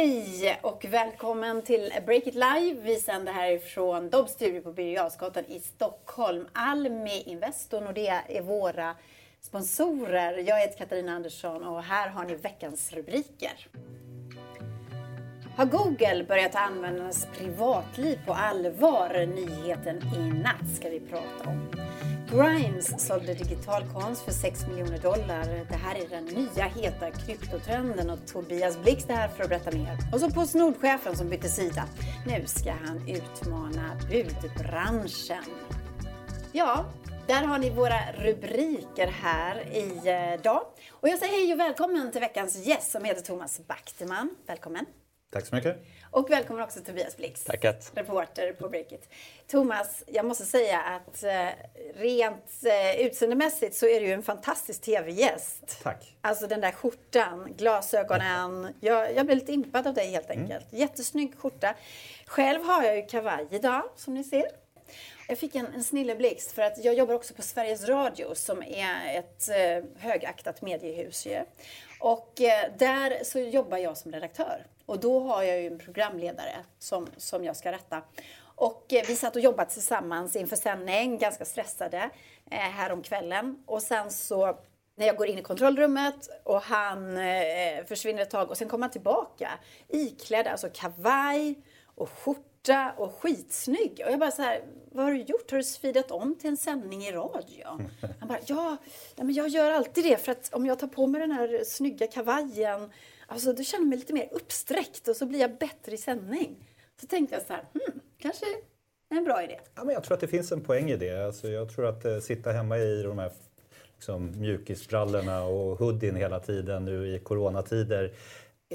Hej och välkommen till Break It Live. Vi sänder härifrån Dobb Studio på Birger i Stockholm. Almi Invest och Nordea är våra sponsorer. Jag heter Katarina Andersson och här har ni veckans rubriker. Har Google börjat ta användarnas privatliv på allvar? Nyheten i natt ska vi prata om. Grimes sålde digital konst för 6 miljoner dollar. Det här är den nya heta kryptotrenden och Tobias Blix är här för att berätta mer. Och så Postnordchefen som bytte sida. Nu ska han utmana budbranschen. Ja, där har ni våra rubriker här idag. Eh, och jag säger hej och välkommen till veckans gäst som heter Thomas Backteman. Välkommen! Tack så mycket. Och välkommen också Tobias Blix, Tacket. reporter på Breakit. Thomas, jag måste säga att eh, rent eh, utseendemässigt så är du ju en fantastisk tv-gäst. Tack. Alltså den där skjortan, glasögonen. Jag, jag blev lite impad av dig helt enkelt. Mm. Jättesnygg skjorta. Själv har jag ju kavaj idag, som ni ser. Jag fick en, en snilleblixt för att jag jobbar också på Sveriges Radio som är ett eh, högaktat mediehus. Ju. Och eh, där så jobbar jag som redaktör. Och då har jag ju en programledare som, som jag ska rätta. Och eh, vi satt och jobbade tillsammans inför sändning, ganska stressade, eh, här om kvällen. Och sen så när jag går in i kontrollrummet och han eh, försvinner ett tag och sen kommer han tillbaka iklädd, alltså kavaj och skjorta och skitsnygg. Och jag bara så här, vad har du gjort? Har du svidat om till en sändning i radio? Han bara, ja, ja men jag gör alltid det för att om jag tar på mig den här snygga kavajen Alltså, då känner jag mig lite mer uppsträckt och så blir jag bättre i sändning. Så tänkte jag så här, hmm, kanske är en bra idé. Ja, men jag tror att det finns en poäng i det. Alltså, jag tror att eh, sitta hemma i de här liksom, mjukisbrallorna och hoodien hela tiden nu i coronatider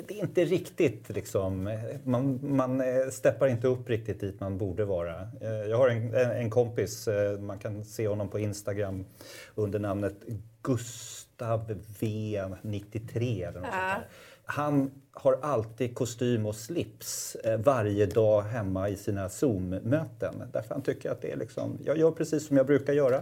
det är inte riktigt liksom, man, man eh, steppar inte upp riktigt dit man borde vara. Eh, jag har en, en kompis, eh, man kan se honom på Instagram under namnet Gustav V93 eller något ja. sånt där han har alltid kostym och slips eh, varje dag hemma i sina Zoom-möten. Därför han tycker att det är liksom, jag gör precis som jag brukar göra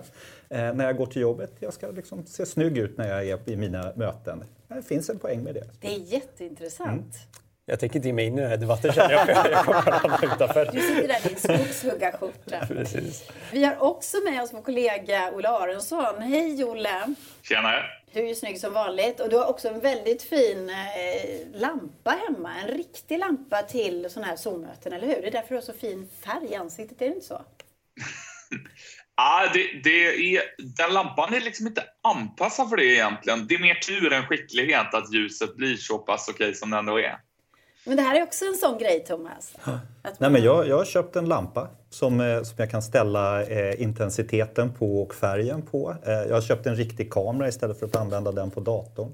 eh, när jag går till jobbet. Jag ska liksom se snygg ut när jag är i mina möten. Det finns en poäng med det. Det är jätteintressant. Mm. Jag tänker inte ge mig in i den här debatten känner jag. jag kommer utanför. Du sitter där i din skogshuggarskjorta. Precis. Vi har också med oss vår kollega Olle Aronsson. Hej Olle! Tjenare! Du är ju snygg som vanligt och du har också en väldigt fin eh, lampa hemma. En riktig lampa till sådana här Zoom-möten, eller hur? Det är därför du har så fin färg i ansiktet, är det inte så? Ja, det, det, är, den lampan är liksom inte anpassad för det egentligen. Det är mer tur än skicklighet att ljuset blir så pass okej okay som det ändå är. Men det här är också en sån grej, Thomas. Nej, men jag, jag har köpt en lampa som, eh, som jag kan ställa eh, intensiteten på och färgen på. Eh, jag har köpt en riktig kamera istället för att använda den på datorn.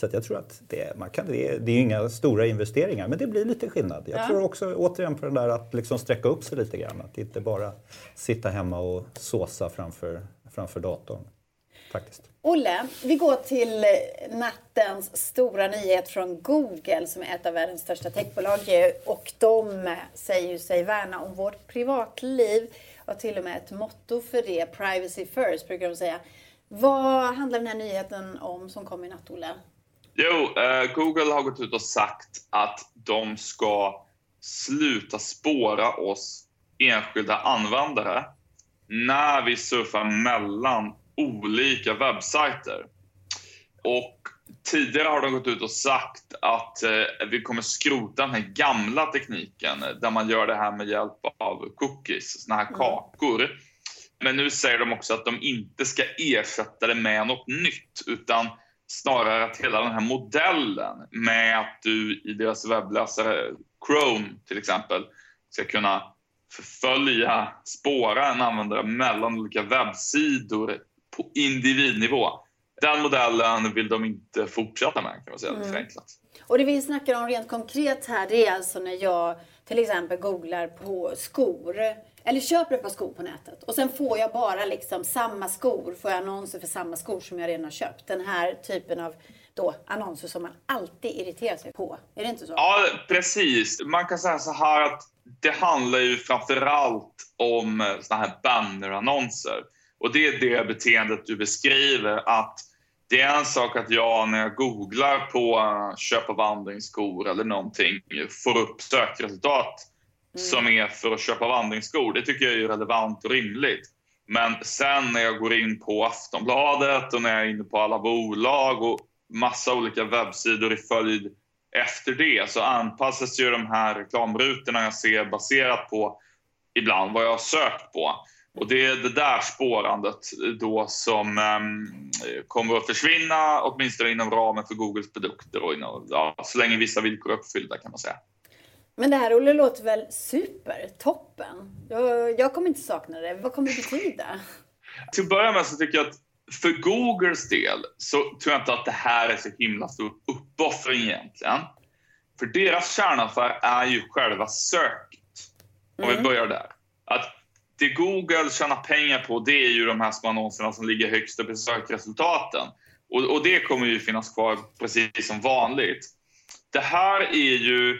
Så jag tror att det, man kan, det, är, det är inga stora investeringar, men det blir lite skillnad. Jag ja. tror också återigen på den där att liksom sträcka upp sig lite grann. Att inte bara sitta hemma och såsa framför, framför datorn. Faktiskt. Olle, vi går till nattens stora nyhet från Google som är ett av världens största techbolag och de säger ju sig värna om vårt privatliv och till och med ett motto för det, privacy first brukar de säga. Vad handlar den här nyheten om som kom i natt, Olle? Jo, eh, Google har gått ut och sagt att de ska sluta spåra oss enskilda användare när vi surfar mellan olika webbsajter. Och tidigare har de gått ut och sagt att eh, vi kommer skrota den här gamla tekniken där man gör det här med hjälp av cookies, såna här mm. kakor. Men nu säger de också att de inte ska ersätta det med något nytt utan snarare att hela den här modellen med att du i deras webbläsare Chrome till exempel ska kunna förfölja, spåra en användare mellan olika webbsidor på individnivå. Den modellen vill de inte fortsätta med kan man säga, mm. förenklat. Och det vi snackar om rent konkret här, det är alltså när jag till exempel googlar på skor eller köper ett par skor på nätet och sen får jag bara liksom samma skor, får jag annonser för samma skor som jag redan har köpt. Den här typen av då, annonser som man alltid irriterar sig på. Är det inte så? Ja, precis. Man kan säga så här att det handlar ju framförallt om såna här bannerannonser. Och det är det beteendet du beskriver att Det är en sak att jag när jag googlar på uh, köpa vandringsskor eller någonting får upp sökresultat mm. som är för att köpa vandringsskor. Det tycker jag är relevant och rimligt. Men sen när jag går in på Aftonbladet och när jag är inne på alla bolag och massa olika webbsidor i följd efter det så anpassas ju de här reklamrutorna jag ser baserat på ibland vad jag har sökt på. Och det är det där spårandet då som um, kommer att försvinna åtminstone inom ramen för Googles produkter och inom, ja, så länge vissa villkor är uppfyllda kan man säga. Men det här Olle låter väl super, toppen. Jag, jag kommer inte sakna det. Vad kommer det betyda? Till att börja med så tycker jag att för Googles del så tror jag inte att det här är så himla stor uppoffring egentligen. För deras kärnaffär är ju själva söket. Om mm. vi börjar där. Att det Google tjänar pengar på det är ju de här små annonserna som ligger högst upp i sökresultaten. Och, och det kommer ju finnas kvar precis som vanligt. Det här är ju,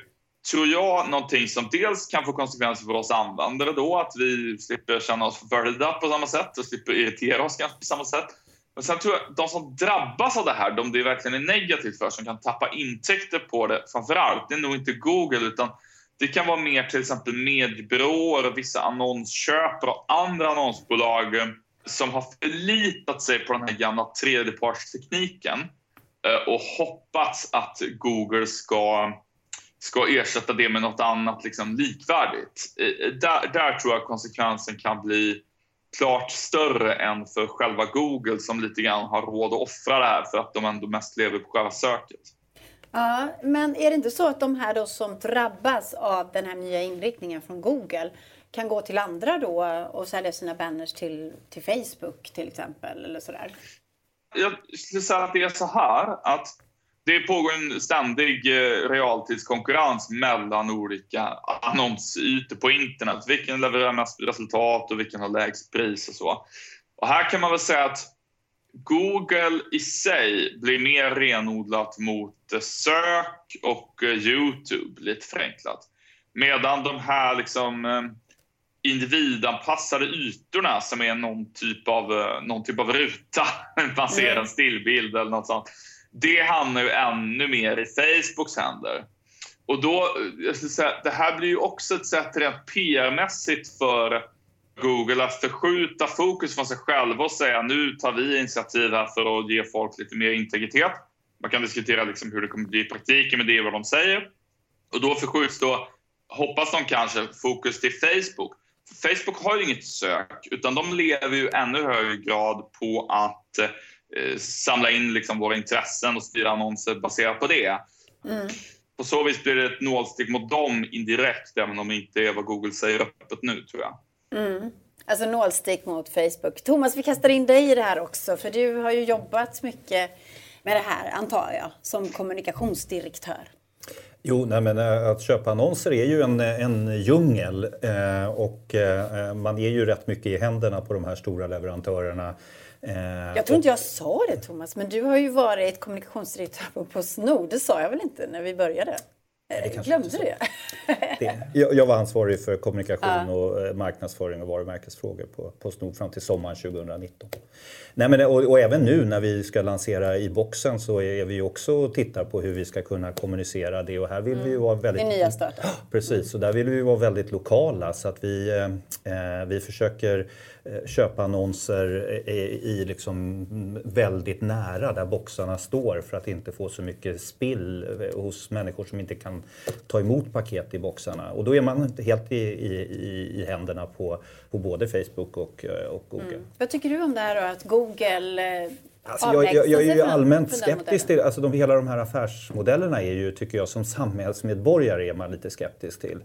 tror jag, någonting som dels kan få konsekvenser för oss användare då, att vi slipper känna oss förföljda på samma sätt och slipper irritera oss på samma sätt. Men sen tror jag de som drabbas av det här, de det verkligen är negativt för, som kan tappa intäkter på det framför allt, det är nog inte Google utan det kan vara mer till exempel mediebyråer, vissa annonsköpare och andra annonsbolag eh, som har förlitat sig på den här gamla tredjepartstekniken eh, och hoppats att Google ska, ska ersätta det med något annat liksom likvärdigt. Eh, där, där tror jag konsekvensen kan bli klart större än för själva Google som lite grann har råd att offra det här för att de ändå mest lever på själva söket. Ja, men är det inte så att de här då som drabbas av den här nya inriktningen från Google kan gå till andra då och sälja sina banners till, till Facebook till exempel eller sådär? Jag skulle säga att det är så här att det pågår en ständig eh, realtidskonkurrens mellan olika annonsytor på internet. Vilken levererar mest resultat och vilken har lägst pris och så. Och här kan man väl säga att Google i sig blir mer renodlat mot sök och eh, Youtube, lite förenklat. Medan de här liksom eh, individanpassade ytorna som är någon typ av, någon typ av ruta, man ser mm. en stillbild eller något sånt det hamnar ju ännu mer i Facebooks händer. Och då, jag skulle säga, det här blir ju också ett sätt rent PR-mässigt för Google att förskjuta fokus från sig själva och säga nu tar vi initiativ här för att ge folk lite mer integritet. Man kan diskutera liksom hur det kommer bli i praktiken, men det är vad de säger. Och då förskjuts då, hoppas de kanske, fokus till Facebook. Facebook har ju inget sök, utan de lever ju ännu högre grad på att Eh, samla in liksom våra intressen och styra annonser baserat på det. Mm. På så vis blir det ett nålstick mot dem indirekt, även om det inte är vad Google säger öppet nu, tror jag. Mm. Alltså nålstick mot Facebook. Thomas, vi kastar in dig i det här också, för du har ju jobbat mycket med det här, antar jag, som kommunikationsdirektör. Jo, nej, men eh, att köpa annonser är ju en, en djungel eh, och eh, man är ju rätt mycket i händerna på de här stora leverantörerna. Eh, jag tror inte jag sa det Thomas, men du har ju varit kommunikationsdirektör på Postnord. Det sa jag väl inte när vi började? Nej, det Glömde du det? det? Jag, var ansvarig för kommunikation och eh, marknadsföring och varumärkesfrågor på Postnord fram till sommaren 2019. Nej, men, och, och, även nu när vi ska lansera i boxen så är vi också och tittar på hur vi ska kunna kommunicera det och här vill mm. vi vara väldigt... I nya starten. Precis, och där vill vi vara väldigt lokala så att vi, eh, vi försöker Eh, köpa annonser i, i liksom väldigt nära där boxarna står för att inte få så mycket spill eh, hos människor som inte kan ta emot paket i boxarna. Och då är man helt i, i, i händerna på, på både Facebook och, eh, och Google. Mm. Vad tycker du om det här då, att Google Alltså jag, jag, jag, är ju allmänt skeptisk till, alltså de, hela de här affärsmodellerna är ju, tycker jag, som samhällsmedborgare är man lite skeptisk till.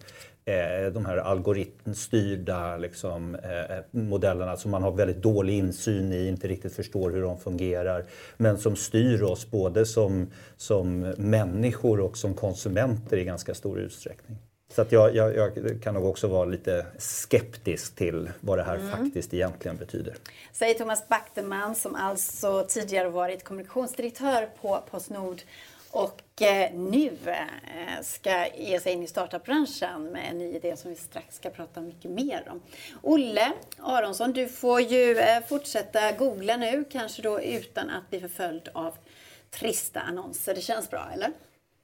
Eh, de här algoritmstyrda liksom, eh, modellerna som man har väldigt dålig insyn i, inte riktigt förstår hur de fungerar, men som styr oss både som, som människor och som konsumenter i ganska stor utsträckning. Så att jag, jag, jag, kan nog också vara lite skeptisk till vad det här mm. faktiskt egentligen betyder. Säger Thomas Backteman som alltså tidigare varit kommunikationsdirektör på Postnord Och eh, nu eh, ska ge sig in i startupbranschen med en ny idé som vi strax ska prata mycket mer om. Olle Aronsson, du får ju eh, fortsätta googla nu, kanske då utan att bli förföljd av trista annonser. Det känns bra, eller?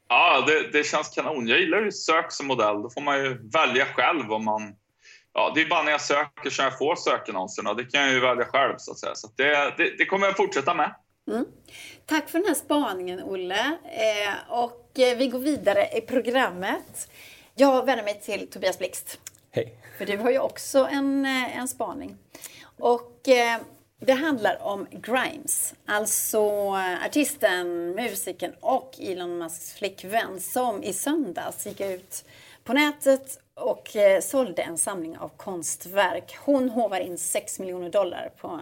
Ja, det, det känns kanon. Jag gillar ju sök som modell. Då får man ju välja själv om man... Ja, det är bara när jag söker som jag får sökannonserna. Det kan jag ju välja själv så att säga. Så att det, det, det kommer jag fortsätta med. Mm. Tack för den här spaningen, Olle. Eh, och eh, vi går vidare i programmet. Jag vänder mig till Tobias Blixt. Hej. För du har ju också en, eh, en spaning. Och eh, det handlar om Grimes, alltså eh, artisten, musikern och Elon Musks flickvän som i söndags gick ut på nätet och eh, sålde en samling av konstverk. Hon hovar in 6 miljoner dollar på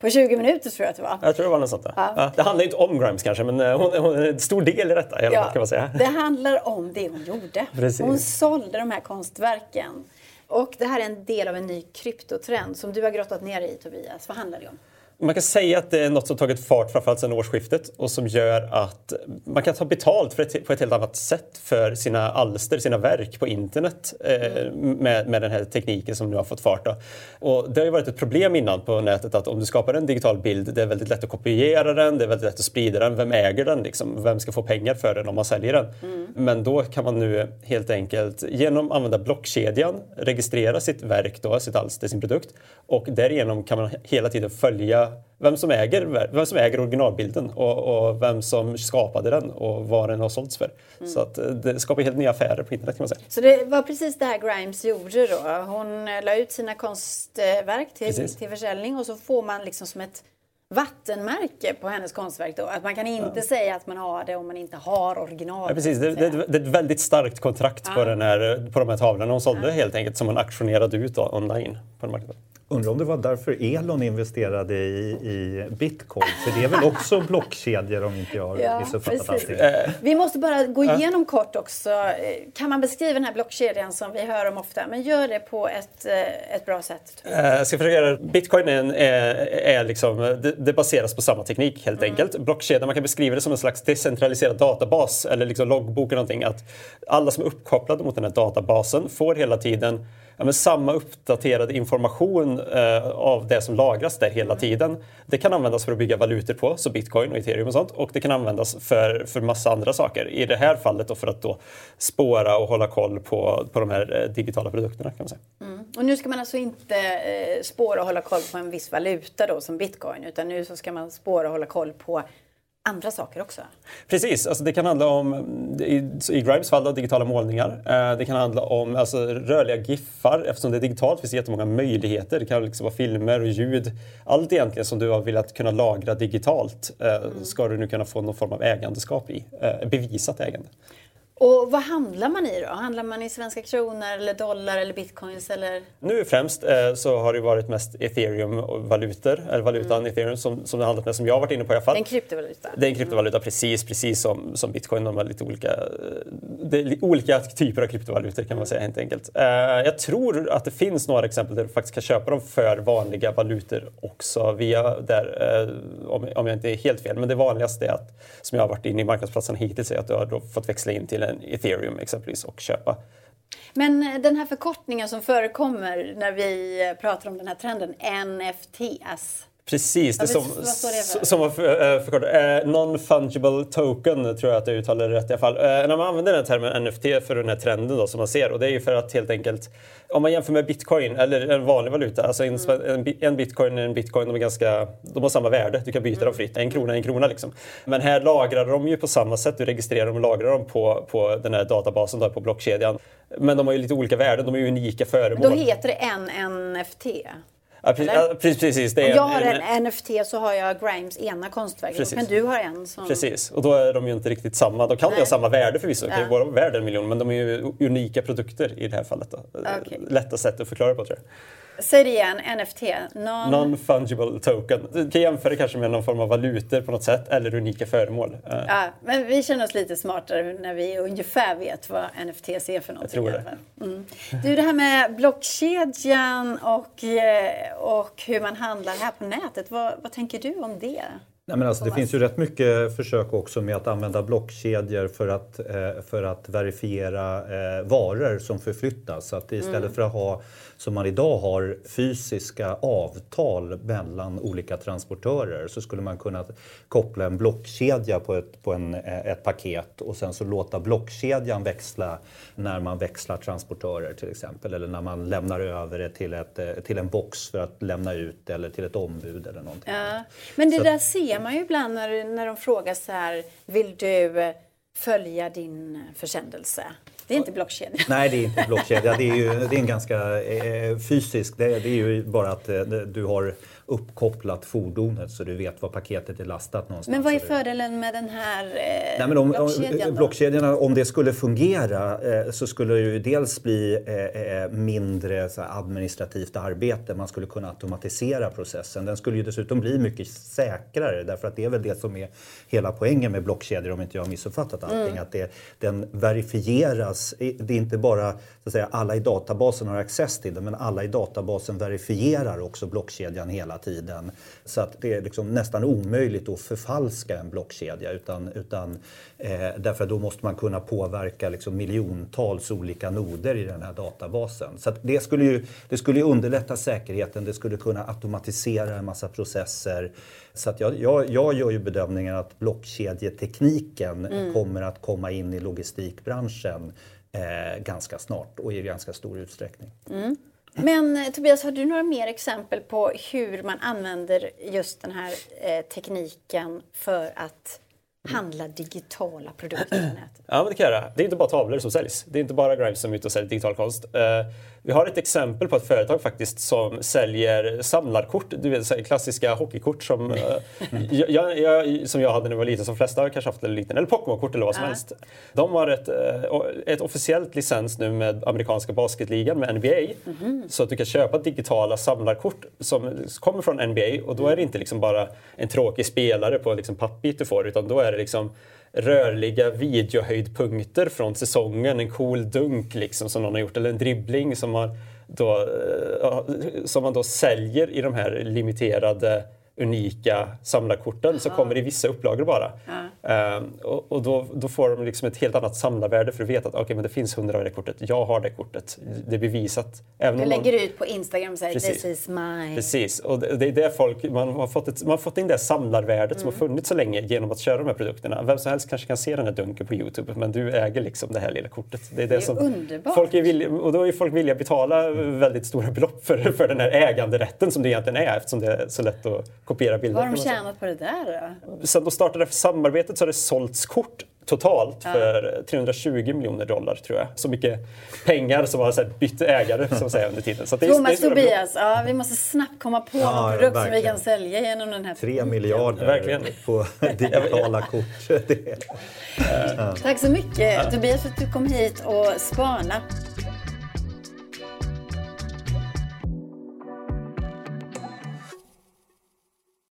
på 20 minuter tror jag att det var. Jag tror det var något sånt. Ja. Ja. det handlar inte om Grimes kanske, men eh, hon, hon är en stor del i detta i alla fall, kan man säga. Det handlar om det hon gjorde. Precis. Hon sålde de här konstverken. Och det här är en del av en ny kryptotrend som du har grottat ner i Tobias. Vad handlar det om? Man kan säga att det är något som tagit fart framförallt sedan årsskiftet och som gör att man kan ta betalt för ett, på ett helt annat sätt för sina alster, sina verk på internet eh, med, med den här tekniken som nu har fått fart. Då. Och det har ju varit ett problem innan på nätet att om du skapar en digital bild, det är väldigt lätt att kopiera den, det är väldigt lätt att sprida den. Vem äger den? Liksom? Vem ska få pengar för den om man säljer den? Men då kan man nu helt enkelt genom att använda blockkedjan registrera sitt verk, då, sitt alster, sin produkt och därigenom kan man hela tiden följa vem som äger, vem som äger originalbilden och, och vem som skapade den och vad den har sålts för. Så att eh, det skapar helt nya affärer på internet kan man säga. Så det var precis det här Grimes gjorde då. Hon eh, la ut sina konstverk till, Precis. till försäljning och så får man liksom som ett vattenmärke på hennes konstverk då. Att man kan inte säga att man har det om man inte har original. Ja, precis. Det, det, det är ett väldigt starkt kontrakt på, den här, på de här tavlorna hon sålde helt enkelt som hon auktionerade ut då, online på en marknad. Undrar om det var därför Elon investerade i, i bitcoin. För det är väl också blockkedjor om inte jag har Ja, missuppfattat allting. Vi måste bara gå igenom kort också. Eh, Kan man beskriva den här blockkedjan som vi hör om ofta? Men gör det på ett, eh, ett bra sätt. Eh, Jag ska försöka göra Bitcoin är, är, liksom, det, baseras på samma teknik helt enkelt. Blockkedjan, man kan beskriva det som en slags decentraliserad databas eller liksom loggbok eller någonting. Att alla som är uppkopplade mot den här databasen får hela tiden ja, men samma uppdaterade information eh, av det som lagras där hela tiden. Det kan användas för att bygga valutor på, så bitcoin och ethereum och sånt. Och det kan användas för, för massa andra saker. I det här fallet då för att då spåra och hålla koll på, på de här eh, digitala produkterna kan man säga. Mm. Och nu ska man alltså inte eh, spåra och hålla koll på en viss valuta då som bitcoin utan nu så ska man spåra och hålla koll på andra saker också. Precis, alltså det kan handla om, i, i Grimes fall, då, digitala målningar. Eh, det kan handla om alltså, rörliga giffar. Eftersom det är digitalt finns det jättemånga möjligheter. Det kan liksom vara filmer och ljud. Allt egentligen som du har velat kunna lagra digitalt eh, ska du nu kunna få någon form av ägandeskap i. Eh, bevisat ägande. Och vad handlar man i då? Handlar man i svenska kronor eller dollar eller bitcoins eller? Nu främst eh, så har det varit mest ethereum-valutor, eller valutan ethereum som, som det handlat med, som jag har varit inne på i alla fall. En kryptovaluta? Det är en kryptovaluta precis, precis som, som bitcoin. De har lite olika, eh, det är li- olika typer av kryptovalutor kan man säga helt enkelt. Eh, jag tror att det finns några exempel där du faktiskt kan köpa dem för vanliga valutor också via där, eh, om, om jag inte är helt fel. Men det vanligaste är att, som jag har varit inne i marknadsplatsen hittills, är att du har fått växla in till Eh, ethereum exempelvis och köpa. Men eh, den här förkortningen som förekommer när vi eh, pratar om den här trenden, NFTs. Precis, det som, som var för, eh, förkortat. Eh, Non-fungible token tror jag att jag uttalar det rätt i alla fall. Eh, när man använder den termen NFT för den här trenden då, som man ser och det är ju för att helt enkelt om man jämför med bitcoin eller en vanlig valuta, alltså en, Mm. en, bi- en bitcoin är en bitcoin, de, är ganska, de har samma värde, du kan byta Mm. dem fritt. En krona en krona liksom. Men här lagrar de ju på samma sätt, du registrerar dem och lagrar dem på, på den här databasen, då, på blockkedjan. Men de har ju lite olika värden, de är ju unika föremål. Då heter det en NFT. Ja, precis, ja, precis, det Om är jag har en NFT så har jag Grimes ena konstverk. Då Precis. kan du ha en som... Precis, och då är de ju inte riktigt samma. De kan Nej. ha samma värde förvisso, de Ja. vara värda en miljon, men de är ju unika produkter i det här fallet. Då. Okej. Lätta sätt att förklara på tror jag. Säg det igen, NFT. Non... Non-fungible token. Du kan jämföra kanske med någon form av valutor på något sätt, eller unika föremål. Eh, Ja, men vi känner oss lite smartare när vi ungefär vet vad NFTs är för någonting. tror i det. Mm. Du, det här med blockkedjan och, eh, och hur man handlar här på nätet. Vad, vad tänker du om det? Nej, men alltså, det finns ju rätt mycket försök också med att använda blockkedjor för att, eh, för att verifiera eh, varor som förflyttas. Så att istället mm. för att ha, som man idag har, fysiska avtal mellan olika transportörer så skulle man kunna koppla en blockkedja på ett, på en, eh, ett paket och sen så låta blockkedjan växla när man växlar transportörer till exempel eller när man lämnar över det till, ett, till en box för att lämna ut eller till ett ombud eller någonting. Ja. Men det så där ser man ju ibland när, när de frågar så här, vill du eh, följa din försändelse? Det är inte blockkedja. Nej, det är inte blockkedja. Det är, ju, det är en ganska eh, fysisk, det, det, är ju bara att eh, du har uppkopplat fordonet så du vet var paketet är lastat någonstans. Men vad är fördelen med den här eh, Nej, men om, blockkedjan? blockkedjorna, om det skulle fungera eh, så skulle det ju dels bli eh, eh mindre så administrativt arbete. Man skulle kunna automatisera processen. Den skulle ju dessutom bli mycket säkrare därför att det är väl det som är hela poängen med blockkedjor om inte jag har missuppfattat allting. Mm. Att det, den verifieras. Det är inte bara så att säga, alla i databasen har access till den men alla i databasen verifierar också blockkedjan hela tiden. Så att det är liksom nästan omöjligt att förfalska en blockkedja utan, utan, eh, därför då måste man kunna påverka liksom miljontals olika noder i den här databasen. Så det, skulle ju, det skulle ju underlätta säkerheten, det skulle kunna automatisera en massa processer. Så att jag, jag, jag gör ju bedömningen att blockkedjetekniken mm. kommer att komma in i logistikbranschen eh, ganska snart och i ganska stor utsträckning. Mm. Men eh, Tobias, har du några mer exempel på hur man använder just den här eh, tekniken för att handla digitala produkter på nätet? Ja, men det kan jag göra. Det är inte bara tavlor som säljs. Det är inte bara Grimes som är ute och säljer digital konst. Eh, vi har ett exempel på ett företag faktiskt som säljer samlarkort, du vet klassiska hockeykort som, uh, jag, jag, som jag hade när jag var liten, som flesta har kanske haft när liten, eller Pokémon-kort eller vad som uh. helst. De har ett, uh, ett officiellt licens nu med amerikanska basketligan med NBA. Mm -hmm. Så att du kan köpa digitala samlarkort som kommer från NBA och då är det inte liksom bara en tråkig spelare på liksom pappbit du får utan då är det liksom rörliga videohöjdpunkter från säsongen. En cool dunk liksom som någon har gjort eller en dribbling som, har då, eh, som man då säljer i de här limiterade unika samlarkorten Aha. som kommer i vissa upplagor bara. Ja. Um, och, och då, då, får de liksom ett helt annat samlarvärde för att veta att okay, men det finns hundra av det kortet. Jag har det kortet. Det är bevisat. Även du lägger man... ut på Instagram och säger Precis. this is mine. Precis, och det, det är det folk, man har fått, ett, man har fått in det samlarvärdet mm. som har mm. funnits så länge genom att köra de här produkterna. Vem som helst kanske kan se den här dunken på Youtube men du äger liksom det här lilla kortet. Det är, det, det är som underbart. Folk är villiga, och då är folk villiga att betala väldigt stora belopp för, för den här äganderätten som det egentligen är eftersom det är så lätt att kopiera bilder. Vad har de tjänat på det där då? Sen de startade samarbetet så har det sålts kort totalt ja. för 320 miljoner dollar tror jag. Så mycket pengar som har så här, bytt ägare som säger under tiden. Så det Thomas Tobias, ja, vi måste snabbt komma på ja, någon produkt verkligen. som vi kan sälja genom den här Tre miljarder verkligen. på digitala kort. Tack så mycket Tobias för att du kom hit och spana.